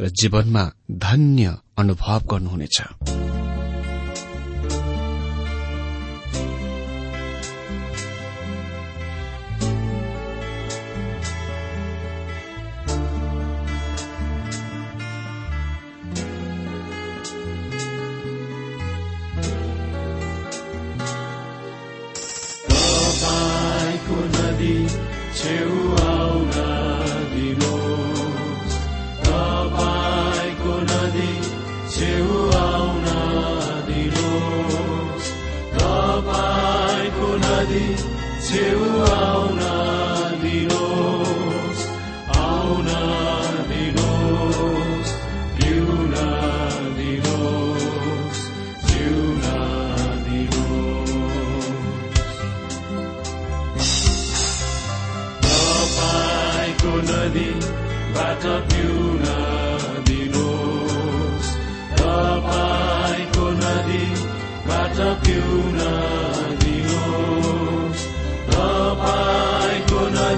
र जीवनमा धन्य अनुभव गर्नुहुनेछ।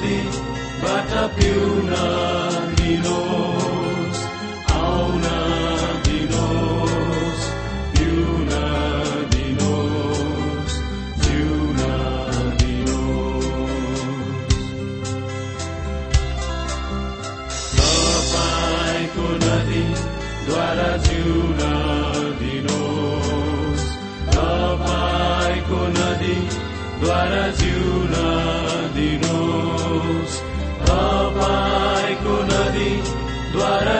तपाईँको नदीबाट पिउन दिनुहोस् do.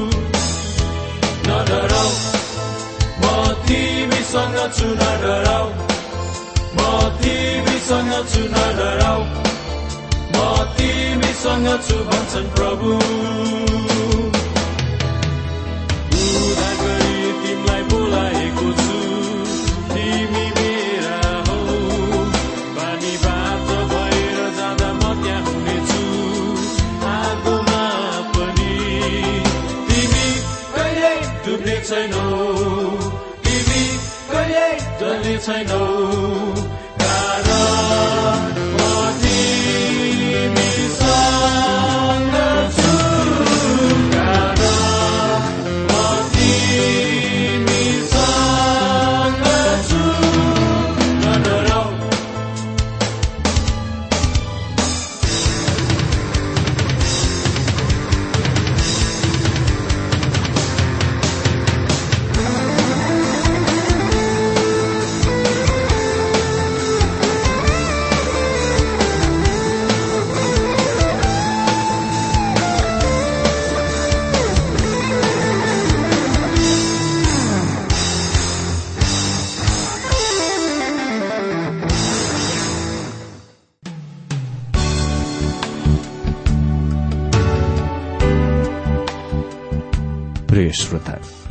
नडराउ म तिमीसँग छु छु नडराउ म तिमीसँग छु छु नडराउ म तिमीसँग छु भन्छन् प्रभु। जल्ने छैनौ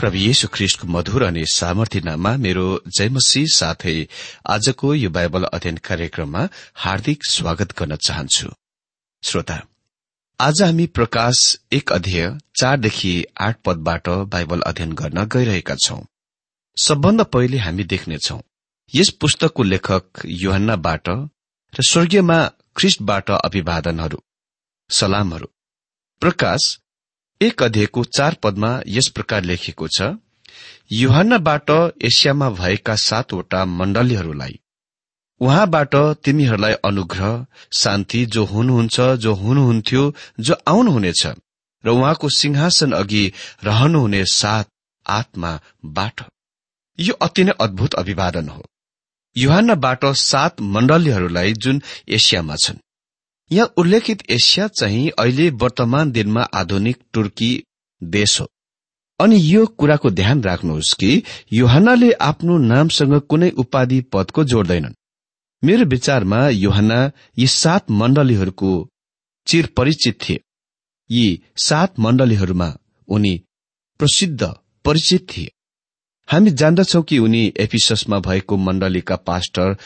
प्रभु येशु ख्रिष्टको मधुर अनि सामर्थ्य नाममा मेरो जयमसी साथै आजको यो बाइबल अध्ययन कार्यक्रममा हार्दिक स्वागत गर्न चाहन्छु। श्रोता आज हामी प्रकाश एक अध्यय चारदेखि आठ पदबाट बाइबल अध्ययन गर्न गइरहेका छौं। सबभन्दा पहिले हामी देख्नेछौ यस पुस्तकको लेखक युहन्नाबाट र स्वर्गीयमा ख्रिष्टबाट अभिवादनहरू सलामहरू। प्रकाश एक अध्ययको चार पदमा यस प्रकार लेखिएको छ युहन्नाबाट एसियामा भएका सातवटा मण्डलीहरूलाई। उहाँबाट तिमीहरूलाई अनुग्रह शान्ति जो हुनुहुन्छ जो हुनुहुन्थ्यो जो आउनुहुनेछ र उहाँको सिंहासन अघि रहनुहुने सात आत्माबाट। यो अति नै अद्भुत अभिवादन हो। युहानबाट सात मण्डलीहरूलाई जुन एसियामा छन्। यहाँ उल्लेखित एसिया चाहिँ अहिले वर्तमान दिनमा आधुनिक तुर्की देश हो। अनि यो कुराको ध्यान राख्नुहोस् कि युहनाले आफ्नो नामसँग कुनै उपाधि पदको जोड्दैनन्। मेरो विचारमा युहना यी सात मण्डलीहरूको चिर परिचित थिए। यी सात मण्डलीहरूमा उनी प्रसिद्ध परिचित थिए। हामी जान्दछौ कि उनी एफिससमा भएको मण्डलीका पास्टर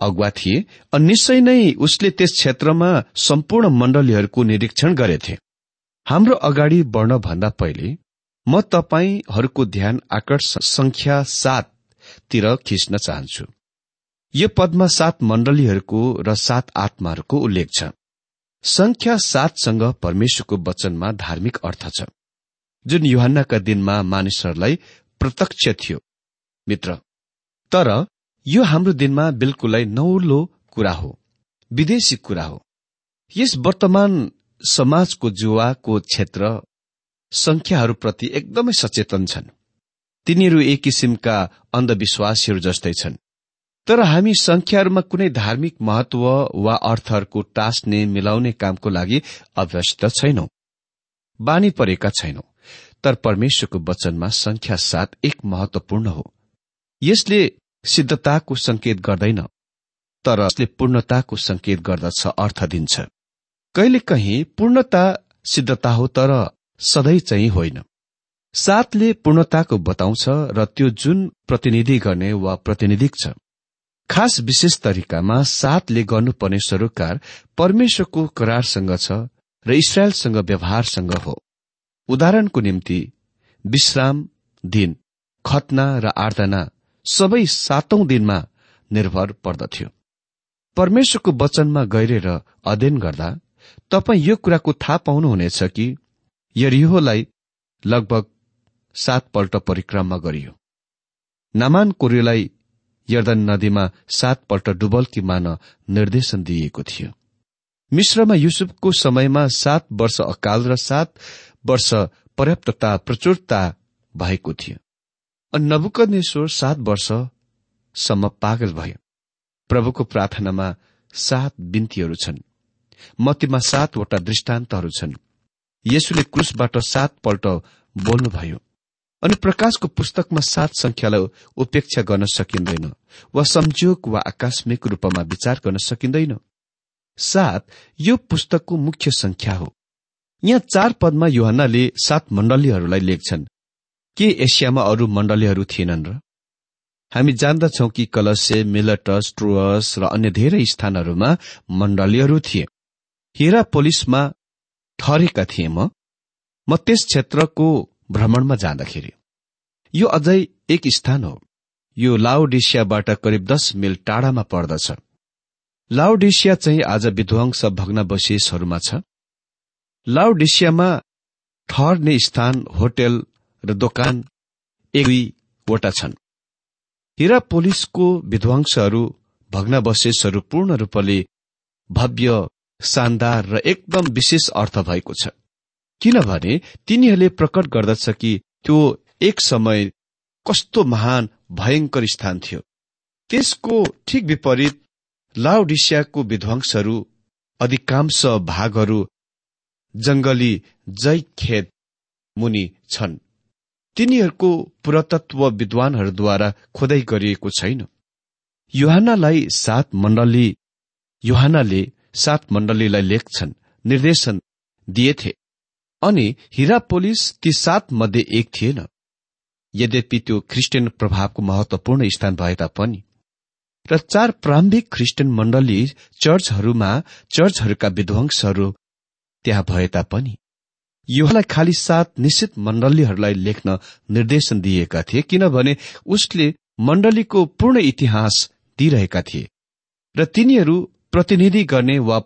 अगुवा थिए अनि निश्चय नै उसले त्यस क्षेत्रमा सम्पूर्ण मण्डलीहरूको निरीक्षण गरेथे। हाम्रो अगाडि बढ्न भन्दा पहिले म तपाईँहरूको ध्यान आकर्षण संख्या साततिर खिच्न चाहन्छु। यो पदमा सात मण्डलीहरूको र सात आत्माहरूको उल्लेख छ। संख्या सातसँग परमेश्वरको वचनमा धार्मिक अर्थ छ। जुन युहानका दिनमा मानिसहरूलाई प्रत्यक्ष थियो। मित्र तर यो हाम्रो दिनमा बिल्कुलै नौलो कुरा हो विदेशी कुरा हो। यस वर्तमान समाजको जुवाको क्षेत्र संख्याहरूप्रति एकदमै सचेतन छन्। तिनीहरू एक किसिमका अन्धविश्वासीहरू जस्तै छन्। तर हामी संख्याहरूमा कुनै धार्मिक महत्व वा अर्थहरूको टास्ने मिलाउने कामको लागि अभ्यस्त छैनौं। बानी परेका छैनौं। तर परमेश्वरको वचनमा संख्या सात एक महत्वपूर्ण हो। यसले सिद्धताको संकेत गर्दैन तर यसले पूर्णताको संकेत गर्दछ अर्थ दिन्छ। कहिलेकाहीँ पूर्णता सिद्धता हो तर सधैँ चाहिँ होइन। सातले पूर्णताको बताउँछ र त्यो जुन प्रतिनिधि गर्ने वा प्रतिनिधिक छ। खास विशेष तरिकामा सातले गर्नुपर्ने सरोकार परमेश्वरको करारसँग छ र इसरायलसँग व्यवहारसँग हो। उदाहरणको निम्ति विश्राम दिन खतना र आर्दना सबै सातौं दिनमा निर्भर पर्दथ्यो। परमेश्वरको वचनमा गहिरेर अध्ययन गर्दा तपाईँ यो कुराको थाहा पाउनुहुनेछ कि यरिहोलाई लगभग सातपल्ट परिक्रमा गरियो। नामान कोरियोलाई यर्दन नदीमा सातपल्ट डुबल्की मान निर्देशन दिइएको थियो। मिश्रमा युसुफको समयमा सात वर्ष अकाल र सात वर्ष पर्याप्तता प्रचुरता भएको थियो। नबुकनेश्वर सात वर्षसम्म पागल भयो। प्रभुको प्रार्थनामा सात बिन्तीहरू छन्। मतीमा सातवटा दृष्टान्तहरू छन्। यसुले क्रुसबाट सातपल्ट बोल्नुभयो। अनि प्रकाशको पुस्तकमा सात संख्यालाई उपेक्षा गर्न सकिँदैन वा संजोग वा आकस्मिक रूपमा विचार गर्न सकिँदैन। सात यो पुस्तकको मुख्य संख्या हो। यहाँ चार पदमा युहन्नाले सात मण्डलीहरूलाई लेख्छन्। के एसियामा अरू मण्डलीहरू थिएनन् र? हामी जान्दछौ कि कलसे मिलटस ट्रुअस र अन्य धेरै स्थानहरूमा मण्डलीहरू थिए। हिरा पोलिसमा ठहरेका थिए म। म त्यस क्षेत्रको भ्रमणमा जाँदाखेरि। यो अझै एक स्थान हो। यो लाउडेसियाबाट करिब दस मिल टाढामा पर्दछ। लाउडेसिया चाहिँ आज विध्वंस भग्नावशेषहरूमा छ। लाउडेसियामा ठहर्ने स्थान होटेल र दोकान एक दुईवटा छन्। हिरा पोलिसको विध्वंसहरू भग्नावशेषहरू पूर्ण रूपले भव्य शानदार र एकदम विशेष अर्थ भएको छ। किनभने तिनीहरूले प्रकट गर्दछ कि त्यो एक समय कस्तो महान भयंकर स्थान थियो। त्यसको ठिक विपरीत लाउडिसियाको विध्वंसहरू अधिकांश भागहरू जंगली जै खेत मुनि छन्। तिनीहरूको पुरातत्व विद्वानहरूद्वारा खोदाई गरिएको छैन। युहानालाई सात मण्डली युहानाले सात मण्डलीलाई लेख्छन् निर्देशन दिएथे। अनि हिरापोलिस ती सात मध्ये एक थिएन। यद्यपि त्यो क्रिस्चियन प्रभावको महत्वपूर्ण स्थान भए तापनि। र चार प्रारम्भिक क्रिस्चियन मण्डली चर्चहरूमा चर्चहरूका विध्वंसहरू त्यहाँ भए तापनि। युवालाई खालि सात निश्चित मण्डलीहरूलाई लेख्न निर्देशन दिएका थिए किनभने उसले मण्डलीको पूर्ण इतिहास दिइरहेका थिए र तिनीहरू प्रतिनिधि गर्ने वा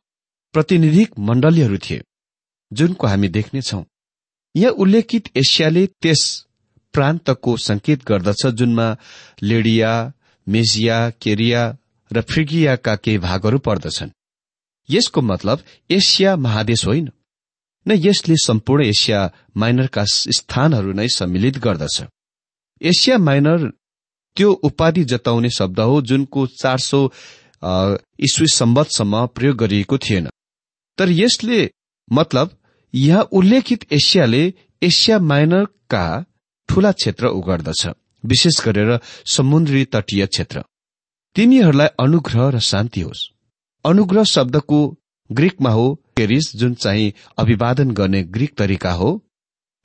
प्रतिनिधिक मण्डलीहरू थिए जुनको हामी देख्नेछौ। यहाँ उल्लेखित एसियाले त्यस प्रान्तको संकेत गर्दछ जुनमा लेडिया मेजिया केरिया र फ्रिगियाका केही भागहरू पर्दछन्। यसको मतलब एसिया महादेश होइन। न यसले सम्पूर्ण एसिया माइनरका स्थानहरू नै सम्मिलित गर्दछ। एसिया माइनर त्यो उपाधि जताउने शब्द हो जुनको चार सौ इस्वी सम्बतसम्म प्रयोग गरिएको थिएन। तर यसले मतलब यहाँ उल्लेखित एसियाले एसिया माइनरका ठूला क्षेत्र उगर्दछ विशेष गरेर समुद्री तटीय क्षेत्र। तिनीहरूलाई अनुग्रह र शान्ति होस्। अनुग्रह शब्दको ग्रीकमा हो केरिस जुन चाहिँ अभिवादन गर्ने ग्रीक तरिका हो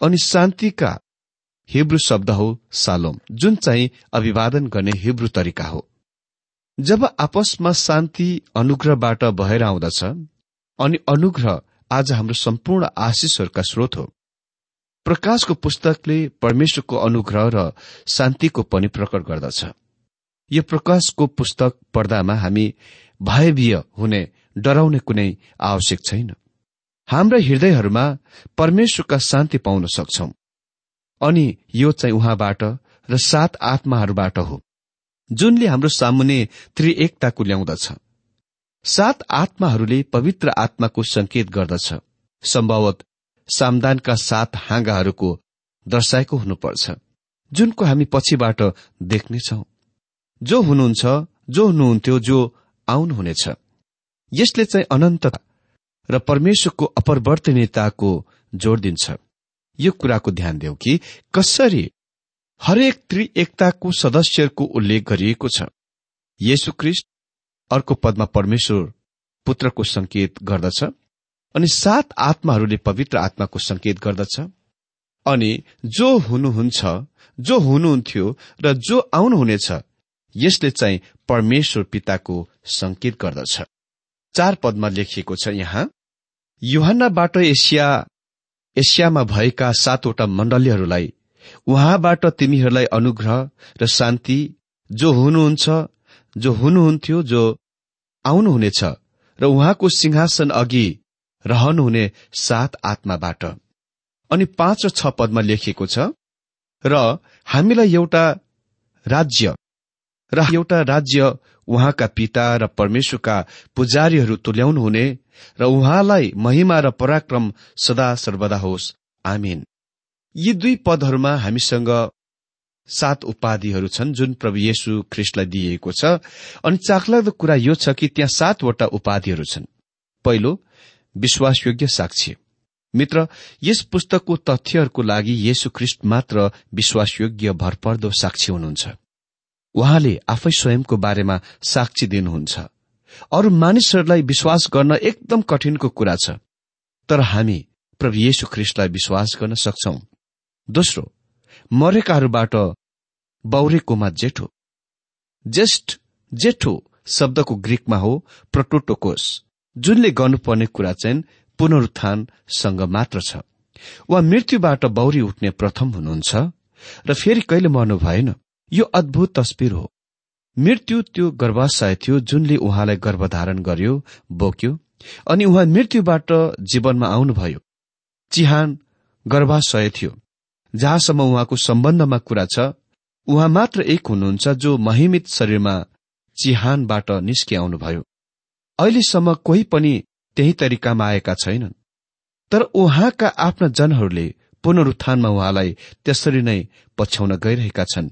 अनि शान्तिका हिब्रू शब्द हो सालोम जुन चाहिँ अभिवादन गर्ने हिब्रू तरिका हो। जब आपसमा शान्ति अनुग्रहबाट भएर आउँदछ अनि अनुग्रह आज हाम्रो सम्पूर्ण आशिषहरूका स्रोत हो। प्रकाशको पुस्तकले परमेश्वरको अनुग्रह र शान्तिको पनि प्रकट गर्दछ। यो प्रकाशको पुस्तक पढ्दामा हामी भयभीय हुने डराउने कुनै आवश्यक छैन। हाम्रा हृदयहरूमा परमेश्वरका शान्ति पाउन सक्छौ। अनि यो चाहिँ उहाँबाट र सात आत्माहरूबाट हो जुनले हाम्रो सामुने त्रिएकताको ल्याउँदछ। सात आत्माहरूले पवित्र आत्माको संकेत गर्दछ। सम्भवत सामदानका सात हाँगाहरूको दर्शाएको हुनुपर्छ जुनको हामी पछिबाट देख्नेछौ। जो हुनुहुन्छ जो हुनुहुन्थ्यो जो आउनुहुनेछ। यसले चाहिँ अनन्त र परमेश्वरको अपरिवर्तनीयताको जोड़ दिन्छ। यो कुराको ध्यान देऊ कि कसरी हरेक त्रिएकताको सदस्यहरूको उल्लेख गरिएको छ। येशु क्रिस्ट अर्को पदमा परमेश्वर पुत्रको संकेत गर्दछ अनि सात आत्माहरूले पवित्र आत्माको संकेत गर्दछ। अनि जो हुनुहुन्छ जो हुनुहुन्थ्यो र जो आउनुहुनेछ यसले चाहिँ परमेश्वर पिताको संकेत गर्दछ। चार पदमा लेखिएको छ यहाँ। युहानबाट एसिया एसियामा भएका सातवटा मण्डलीहरूलाई उहाँबाट तिमीहरूलाई अनुग्रह र शान्ति जो हुनुहुन्छ जो हुनुहुन्थ्यो जो आउनुहुनेछ र उहाँको सिंहासन अघि रहनुहुने सात आत्माबाट। अनि पाँच र छ पदमा लेखिएको छ र हामीलाई एउटा राज्य र एउटा राज्य उहाँका पिता र परमेश्वरका पुजारीहरू तुल्याउनुहुने र उहाँलाई महिमा र पराक्रम सदा सर्वदा होस्। आमिन। यी दुई पदहरूमा हामीसँग सात उपाधिहरू छन् जुन प्रभु येशु ख्रिस्टलाई दिइएको छ अनि चाखलाग्दो कुरा यो छ कि त्यहाँ सातवटा उपाधिहरू छन्। पहिलो विश्वासयोग्य साक्षी मित्र यस पुस्तकको तथ्यहरूको लागि येशु ख्रिस्ट मात्र विश्वासयोग्य भरपर्दो साक्षी हुनुहुन्छ। उहाँले आफै स्वयंको बारेमा साक्षी दिनुहुन्छ। अरू मानिसहरूलाई विश्वास गर्न एकदम कठिनको कुरा छ। तर हामी प्रभु येशु ख्रिस्टलाई विश्वास गर्न सक्छौ। दोस्रो मरेकाहरूबाट बौरेकोमा जेठो। जेष्ठ जेठो शब्दको ग्रीकमा हो प्रटोटोकोस जुनले गर्नुपर्ने कुरा चाहिँ पुनरुत्थानसँग मात्र छ। वा मृत्युबाट बौरी उठ्ने प्रथम हुनुहुन्छ र फेरि कहिले मर्नु भएन यो अद्भुत तस्विर हो। मृत्यु त्यो गर्भाशय थियो जुनले उहाँलाई गर्भधारण गर्यो बोक्यो अनि उहाँ मृत्युबाट जीवनमा आउनुभयो। चिहान गर्भाशय थियो। जहाँसम्म उहाँको सम्बन्धमा कुरा छ उहाँ मात्र एक हुनुहुन्छ जो महिमित शरीरमा चिहानबाट निस्किआउनुभयो अहिलेसम्म कोही पनि त्यही तरिकामा आएका छैनन्। तर उहाँका आफ्ना जनहरूले पुनरुत्थानमा उहाँलाई त्यसरी नै पछ्याउन गइरहेका छन्।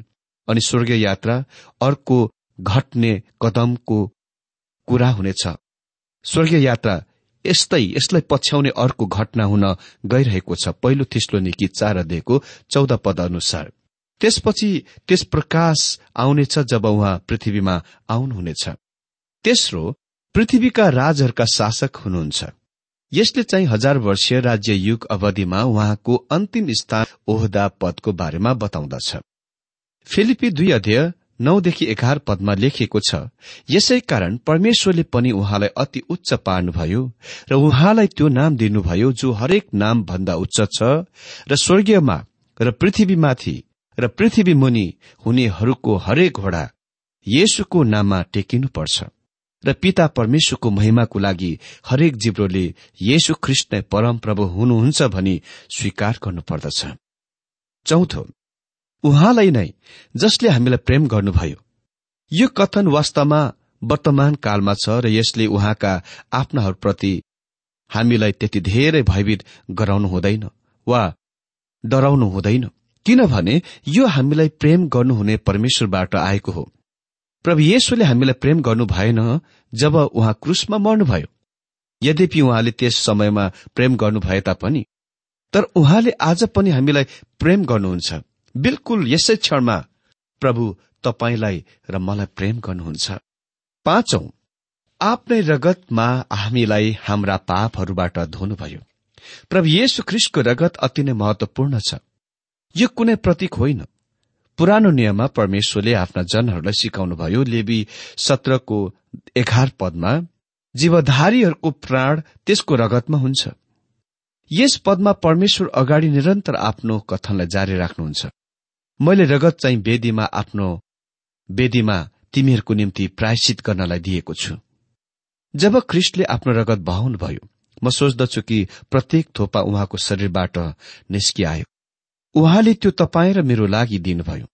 अनि स्वर्गीय यात्रा अर्को घट्ने कदमको कुरा हुनेछ। स्वर्गीय यात्रा यस्तै यसलाई पछ्याउने अर्को घटना हुन गइरहेको छ। पहिलो थिस्लो निकी चार दिएको चौध पद अनुसार। त्यसपछि त्यस प्रकाश आउनेछ जब उहाँ पृथ्वीमा आउनुहुनेछ। तेस्रो पृथ्वीका राजहरूका शासक हुनुहुन्छ। यसले चाहिँ हजार वर्षीय राज्य युग अवधिमा उहाँको अन्तिम स्थान ओहदा पदको बारेमा बताउँदछ। फिलिपी दुई अध्यय नौदेखि एघार पदमा लेखिएको छ यसै कारण परमेश्वरले पनि उहाँलाई अति उच्च पार्नुभयो र उहाँलाई त्यो नाम दिनुभयो जो हरेक नाम भन्दा उच्च छ र स्वर्गीयमा र पृथ्वीमाथि र पृथ्वी मुनि हुनेहरूको हरेक घोडा येशुको नाममा टेकिनुपर्छ र पिता परमेश्वरको महिमाको लागि हरेक जिब्रोले येशु ख्रिस्ट नै परमप्रभु हुनुहुन्छ भनी स्वीकार गर्नुपर्दछ। चौथो उहाँलाई नै जसले हामीलाई प्रेम गर्नुभयो। यो कथन वास्तवमा वर्तमान कालमा छ र यसले उहाँका आफ्नाहरूप्रति हामीलाई त्यति धेरै भयभीत गराउनु हुँदैन वा डराउनु हुँदैन। किनभने यो हामीलाई प्रेम गर्नुहुने परमेश्वरबाट आएको हो। प्रभु येशुले हामीलाई प्रेम गर्नु भएन जब उहाँ क्रुसमा मर्नुभयो। यद्यपि उहाँले त्यस समयमा प्रेम गर्नु भए तापनि तर उहाँले आज पनि हामीलाई प्रेम गर्नुहुन्छ। बिल्कुल यसै क्षणमा प्रभु तपाईँलाई र मलाई प्रेम गर्नुहुन्छ। पाँचौं आफ्नै रगतमा हामीलाई हाम्रा पापहरूबाट धुनुभयो। प्रभु येशु ख्रिस्टको रगत अति नै महत्वपूर्ण छ। यो कुनै प्रतीक होइन। पुरानो नियममा परमेश्वरले आफ्ना जनहरूलाई सिकाउनुभयो। लेबी सत्रको एघार पदमा जीवधारीहरूको प्राण त्यसको रगतमा हुन्छ। यस पदमा परमेश्वर अगाडि निरन्तर आफ्नो कथनलाई जारी राख्नुहुन्छ। मैले रगत चाहिँ वेदीमा आफ्नो वेदीमा तिमीहरूको निम्ति प्रायश्चित गर्नलाई दिएको छु। जब ख्रिस्टले आफ्नो रगत बहाउनुभयो म सोच्दछु कि प्रत्येक थोपा उहाँको शरीरबाट निस्किआयो। उहाँले त्यो तपाईँ र मेरो लागि दिनुभयो।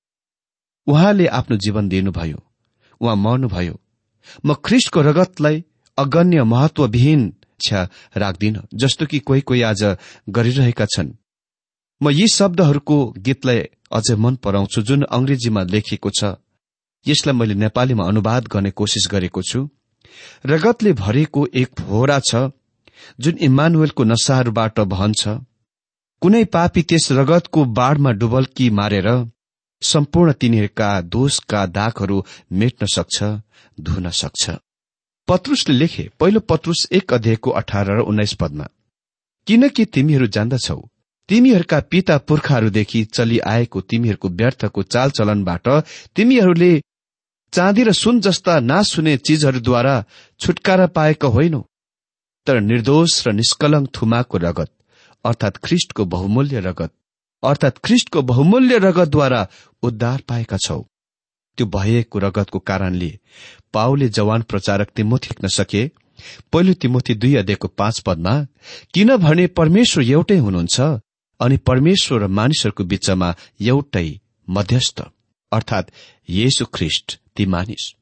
उहाँले आफ्नो जीवन दिनुभयो। उहाँ मर्नुभयो। म ख्रिस्टको रगतलाई अगण्य महत्वविहीन छ राख्दिन जस्तो कि कोही कोही आज गरिरहेका छन्। म यी शब्दहरूको गीतलाई अझै मन पराउँछु जुन अंग्रेजीमा लेखिएको छ। यसलाई मैले नेपालीमा अनुवाद गर्ने कोसिस गरेको छु। रगतले भरिएको एक फोहरा छ जुन इमानुवेलको नसाहरूबाट बहन्छ कुनै पापी त्यस रगतको बाढ़मा डुबल्की मारेर सम्पूर्ण तिनीहरूका दोषका दागहरू मेट्न सक्छ धुन सक्छ। पत्रुसले लेखे पहिलो पत्रुस एक अध्यायको अठार र उन्नाइस पदमा किनकि तिमीहरू जान्दछौ तिमीहरूका पिता पुर्खाहरूदेखि चलिआएको तिमीहरूको व्यर्थको चालचलनबाट तिमीहरूले चाँदी र सुन जस्ता हुने चिजहरूद्वारा छुटकारा पाएका होइनौ। तर निर्दोष र निष्कलङ्क थुमाको रगत अर्थात ख्रिष्टको बहुमूल्य रगत अर्थात ख्रिष्टको बहुमूल्य रगतद्वारा उद्धार पाएका छौ। त्यो भएको रगतको कारणले पाउले जवान प्रचारक तिमोथी लेख्न सके पहिलो तिमोथी दुई अध्ययको पाँच पदमा किनभने परमेश्वर एउटै हुनुहुन्छ अनि परमेश्वर र मानिसहरूको बीचमा एउटै मध्यस्थ अर्थात येशु ख्रिष्ट ती मानिस।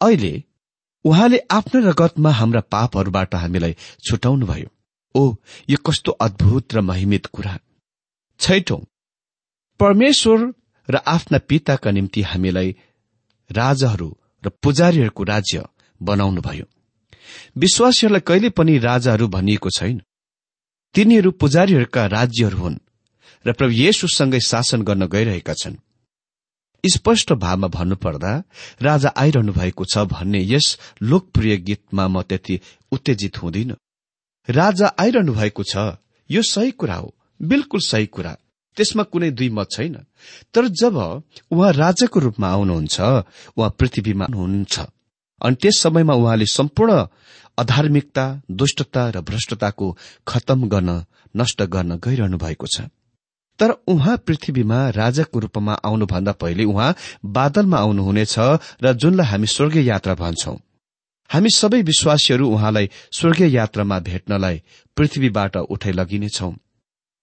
अहिले उहाँले आफ्नो रगतमा हाम्रा पापहरूबाट हामीलाई छुटाउनुभयो। ओ यो कस्तो अद्भुत र महिमित कुरा। छैठौं परमेश्वर र आफ्ना पिताका निम्ति हामीलाई राजाहरू र पुजारीहरूको राज्य बनाउनुभयो। विश्वासीहरूलाई कहिले पनि राजाहरू भनिएको छैन। तिनीहरू पुजारीहरूका राज्यहरू हुन् र प्रभु येशुसँगै शासन गर्न गइरहेका छन्। स्पष्ट भावमा भन्नुपर्दा राजा आइरहनु भएको छ भन्ने यस लोकप्रिय गीतमा म त्यति उत्तेजित हुँदिन। राजा आइरहनु भएको छ यो सही कुरा हो बिल्कुल सही कुरा। त्यसमा कुनै दुई मत छैन। तर जब उहाँ राजाको रूपमा आउनुहुन्छ उहाँ पृथ्वीमा हुनुहुन्छ। अनि त्यस समयमा उहाँले सम्पूर्ण अधार्मिकता दुष्टता र भ्रष्टताको खतम गर्न नष्ट गर्न गइरहनु भएको छ। तर उहाँ पृथ्वीमा राजाको रूपमा आउनुभन्दा पहिले उहाँ बादलमा आउनुहुनेछ र जुनलाई हामी स्वर्गीय यात्रा भन्छौं। हामी सबै विश्वासीहरू उहाँलाई स्वर्गीय यात्रामा भेट्नलाई पृथ्वीबाट उठाइ लगिनेछौ।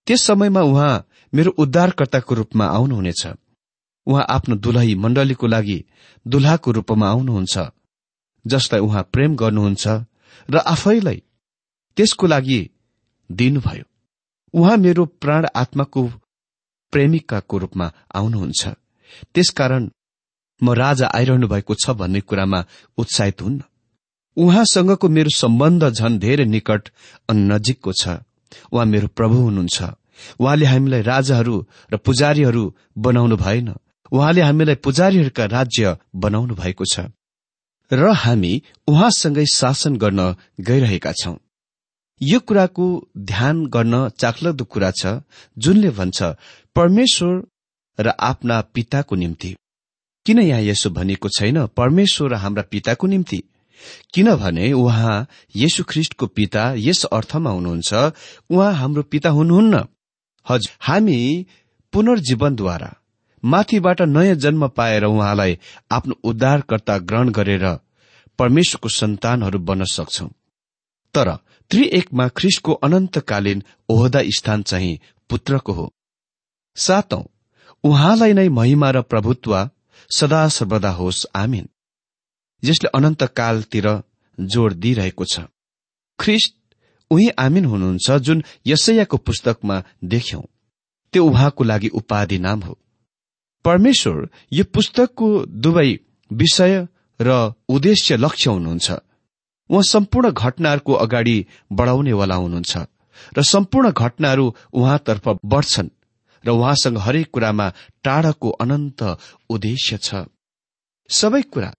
त्यस समयमा उहाँ मेरो उद्धारकर्ताको रूपमा आउनुहुनेछ। उहाँ आफ्नो दुलही मण्डलीको लागि दुल्हाको रूपमा आउनुहुन्छ जसलाई उहाँ प्रेम गर्नुहुन्छ र आफैलाई त्यसको लागि दिनुभयो। उहाँ मेरो प्राण आत्माको प्रेमिकाको रूपमा आउनुहुन्छ। त्यसकारण म राजा आइरहनु भएको छ भन्ने कुरामा उत्साहित हुन्न। उहाँसँगको मेरो सम्बन्ध झन धेरै निकट अनि नजिकको छ। उहाँ मेरो प्रभु हुनुहुन्छ। उहाँले हामीलाई राजाहरू र पुजारीहरू बनाउनु भएन। उहाँले हामीलाई पुजारीहरूका राज्य बनाउनु भएको छ। र हामी उहाँसँगै शासन गर्न गइरहेका छौं। यो कुराको ध्यान गर्न चाखलाग्दो कुरा छ जुनले भन्छ परमेश्वर र आफ्ना पिताको निम्ति। किन यहाँ यसो भनिएको छैन परमेश्वर र हाम्रा पिताको निम्ति? किनभने उहाँ येशु ख्रिष्टको पिता यस अर्थमा हुनुहुन्छ उहाँ हाम्रो पिता हुनुहुन्न। हजुर हामी पुनर्जीवनद्वारा माथिबाट नयाँ जन्म पाएर उहाँलाई आफ्नो उद्धारकर्ता ग्रहण गरेर परमेश्वरको सन्तानहरू बन्न सक्छौ। तर त्रिएकमा ख्रिस्टको अनन्तकालीन ओहदा स्थान चाहिँ पुत्रको हो। सातौं उहाँलाई नै महिमा र प्रभुत्व सदा सर्वदा होस् आमिन। जसले अनन्तकालतिर जोड़ दिइरहेको छ। ख्रिस्ट उही आमिन हुनुहुन्छ जुन यसैयाको पुस्तकमा देख्यौं। त्यो उहाँको लागि उपाधि नाम हो। परमेश्वर यो पुस्तकको दुवै विषय र उद्देश्य लक्ष्य हुनुहुन्छ। उहाँ सम्पूर्ण घटनाहरूको अगाडि बढाउनेवाला हुनुहुन्छ र सम्पूर्ण घटनाहरू उहाँतर्फ बढ्छन् र उहाँसँग हरेक कुरामा टाढाको अनन्त उद्देश्य छ। सबै कुरा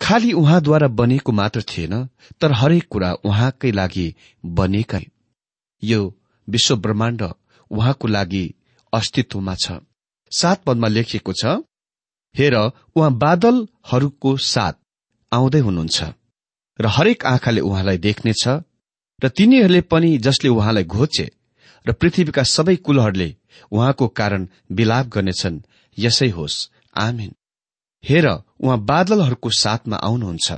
खालि उहाँद्वारा बनेको मात्र थिएन तर हरेक कुरा उहाँकै लागि बनेकै। यो विश्व ब्रह्माण्ड उहाँको लागि अस्तित्वमा छ। सात पदमा लेखिएको छ हेर उहाँ बादलहरूको साथ आउँदै हुनुहुन्छ र हरेक आँखाले उहाँलाई देख्नेछ र तिनीहरूले पनि जसले उहाँलाई घोचे र पृथ्वीका सबै कुलहरूले उहाँको कारण विलाप गर्नेछन् यसै होस्। आमिन। हेर उहाँ बादलहरूको साथमा आउनुहुन्छ।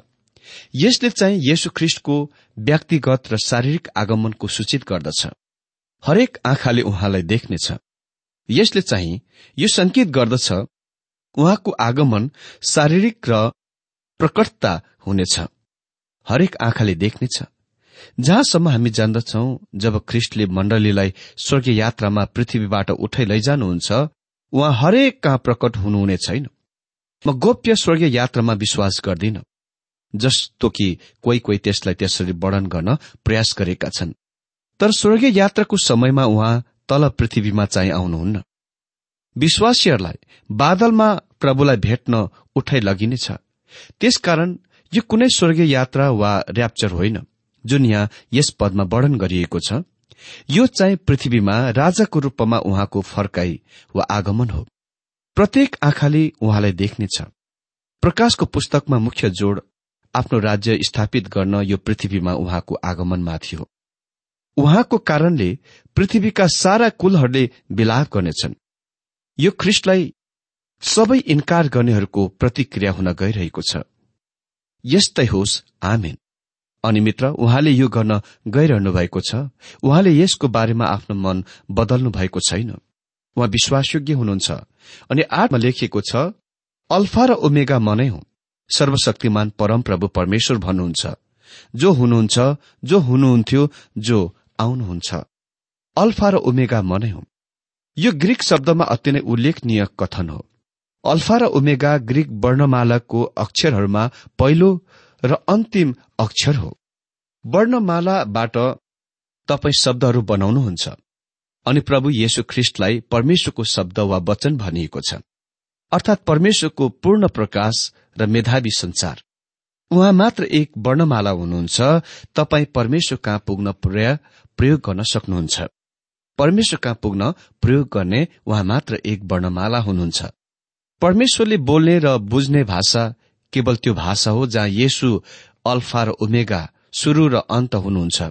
यसले चाहिँ येशु ख्रिष्टको व्यक्तिगत र शारीरिक आगमनको सूचित गर्दछ। हरेक आँखाले उहाँलाई देख्नेछ। यसले चाहिँ यो संकेत गर्दछ उहाँको आगमन शारीरिक र प्रकटता हुनेछ हरेक आँखाले देख्नेछ। जहाँसम्म हामी जान्दछौ जब ख्रिस्टले मण्डलीलाई स्वर्गीय यात्रामा पृथ्वीबाट उठाइ लैजानुहुन्छ उहाँ हरेक कहाँ प्रकट हुनुहुने छैन। म गोप्य स्वर्गीय यात्रामा विश्वास गर्दिन जस्तो कि कोही कोही त्यसलाई त्यसरी वर्णन गर्न प्रयास गरेका छन्। तर स्वर्गीय यात्राको समयमा उहाँ तल पृथ्वीमा चाहिँ आउनुहुन्न। विश्वासीहरूलाई बादलमा प्रभुलाई भेट्न उठाइ लगिनेछ। त्यसकारण यो कुनै स्वर्गीय यात्रा वा ऱ्याप्चर होइन जुन यहाँ यस पदमा वर्णन गरिएको छ। यो चाहिँ पृथ्वीमा राजाको रूपमा उहाँको फर्काई वा आगमन हो। प्रत्येक आँखाले उहाँलाई देख्नेछ। प्रकाशको पुस्तकमा मुख्य जोड़ आफ्नो राज्य स्थापित गर्न यो पृथ्वीमा उहाँको आगमनमा थियो। उहाँको कारणले पृथ्वीका सारा कुलहरूले विलाप गर्नेछन्। यो ख्रिस्टलाई सबै इन्कार गर्नेहरूको प्रतिक्रिया हुन गइरहेको छ। यस्तै होस् आमेन। अनि मित्र उहाँले यो गर्न गइरहनु भएको छ। उहाँले यसको बारेमा आफ्नो मन बदल्नु भएको छैन। उहाँ विश्वासयोग्य हुनुहुन्छ। अनि आठमा लेखिएको छ अल्फा र ओमेगा मनै हुँ। सर्वशक्तिमान परमप्रभु परमेश्वर भन्नुहुन्छ। जो हुनुहुन्छ जो हुनुहुन्थ्यो जो आउनुहुन्छ। अल्फा र ओमेगा मनै हुँ यो ग्रीक शब्दमा अति नै उल्लेखनीय कथन हो। अल्फा र ओमेगा ग्रीक वर्णमालाको अक्षरहरूमा पहिलो र अन्तिम अक्षर हो। वर्णमालाबाट तपाईँ शब्दहरू बनाउनुहुन्छ अनि प्रभु येशु ख्रिष्टलाई परमेश्वरको शब्द वा वचन भनिएको छ। अर्थात् परमेश्वरको पूर्ण प्रकाश र मेधावी संसार। उहाँ मात्र एक वर्णमाला हुनुहुन्छ। तपाईँ परमेश्वर कहाँ पुग्न प्रयोग गर्न सक्नुहुन्छ। परमेश्वर कहाँ पुग्न प्रयोग गर्ने उहाँ मात्र एक वर्णमाला हुनुहुन्छ। परमेश्वरले बोल्ने र बुझ्ने भाषा केवल त्यो भाषा हो जहाँ येसु अल्फा र उमेगा सुरु र अन्त हुनुहुन्छ।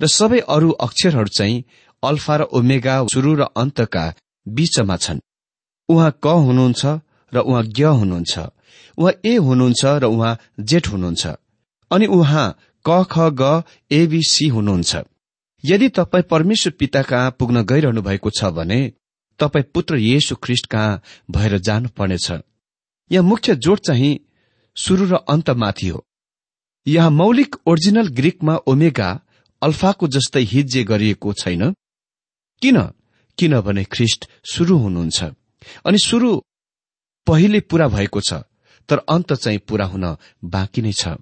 र सबै अरू अक्षरहरू चाहिँ अल्फा र ओमेगा सुरु र अन्तका बीचमा छन्। उहाँ क हुनुहुन्छ र उहाँ ज्ञ हुनुहुन्छ। उहाँ ए हुनुहुन्छ र उहाँ जेठ हुनुहुन्छ। अनि उहाँ क ख ग एबिसी हुनुहुन्छ। यदि तपाईँ परमेश्वर पिता कहाँ पुग्न गइरहनु भएको छ भने तपाईँ पुत्र येशु ख्रिष्ट कहाँ भएर जानुपर्नेछ। यहाँ मुख्य जोड चाहिँ सुरु र अन्तमाथि हो। यहाँ मौलिक ओरिजिनल ग्रिकमा ओमेगा अल्फाको जस्तै हिज्जे गरिएको छैन। किन? किनभने ख्रिष्ट सुरु हुनुहुन्छ। अनि सुरु पहिले पूरा भएको छ तर अन्त चाहिँ पूरा हुन बाँकी नै छ।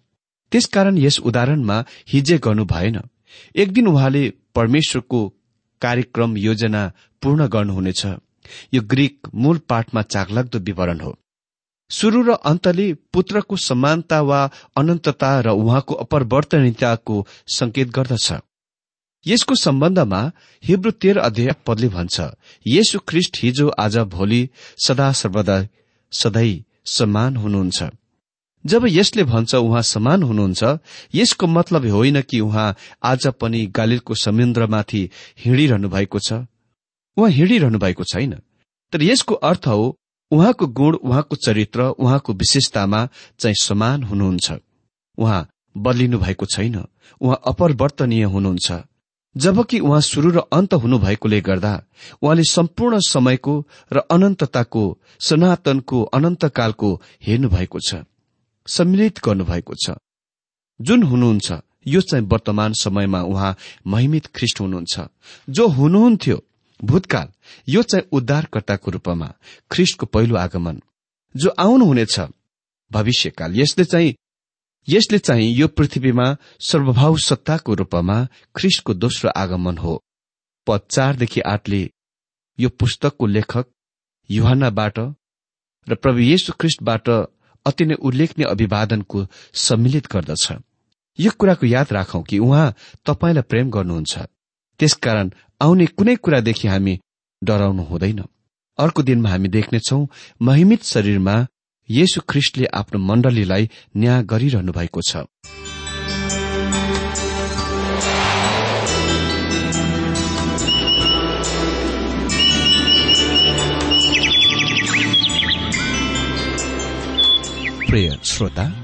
त्यसकारण यस उदाहरणमा हिज्जे गर्नु भएन। एक दिन उहाँले परमेश्वरको कार्यक्रम योजना पूर्ण गर्नुहुनेछ। यो ग्रीक मूल पाठमा चाकलाग्दो विवरण हो। शुरू र अन्तले पुत्रको समानता वा अनन्तता र उहाँको अपरिवर्तनीयताको संकेत गर्दछ। यसको सम्बन्धमा हिब्रू तेह्र अध्याय पदले भन्छ येशु ख्रिष्ट हिजो आज भोलि सदा सर्वदा सधैँ समान हुनुहुन्छ। जब यसले भन्छ उहाँ समान हुनुहुन्छ यसको मतलब होइन कि उहाँ आज पनि गालिलको समुद्रमाथि हिँडिरहनु भएको छ? उहाँ हिँडिरहनु भएको छैन। तर यसको अर्थ हो उहाँको गुण उहाँको चरित्र उहाँको विशेषतामा चाहिँ समान हुनुहुन्छ। उहाँ बदलिनु भएको छैन। उहाँ अपरिवर्तनीय हुनुहुन्छ। जबकि उहाँ शुरू र अन्त हुनुभएकोले गर्दा उहाँले सम्पूर्ण समयको र अनन्तताको सनातनको अनन्तकालको हेर्नु भएको छ। सम्मिलित गर्नुभएको छ। जुन हुनुहुन्छ यो चाहिँ वर्तमान समयमा उहाँ महिमित ख्रिष्ट हुनुहुन्छ। जो हुनुहुन्थ्यो भूतकाल यो चाहिँ उद्धारकर्ताको रूपमा ख्रिष्टको पहिलो आगमन। जो आउनुहुनेछ भविष्यकाल यसले चाहिँ यसले चाहिँ यो पृथ्वीमा सर्वभाव सत्ताको रूपमा ख्रिस्टको दोस्रो आगमन हो। पद चारदेखि आठले यो पुस्तकको लेखक युहानाबाट र प्रभु येशु ख्रिस्टबाट अति नै उल्लेखनीय अभिवादनको सम्मिलित गर्दछ। यो कुराको याद राखौं कि उहाँ तपाईँलाई प्रेम गर्नुहुन्छ। त्यसकारण आउने कुनै कुरादेखि हामी डराउनु हुँदैन। अर्को दिनमा हामी देख्नेछौ महिमित शरीरमा येशु ख्रिस्टले आफ्नो मण्डलीलाई न्याय गरिरहनु भएको छ। श्रोता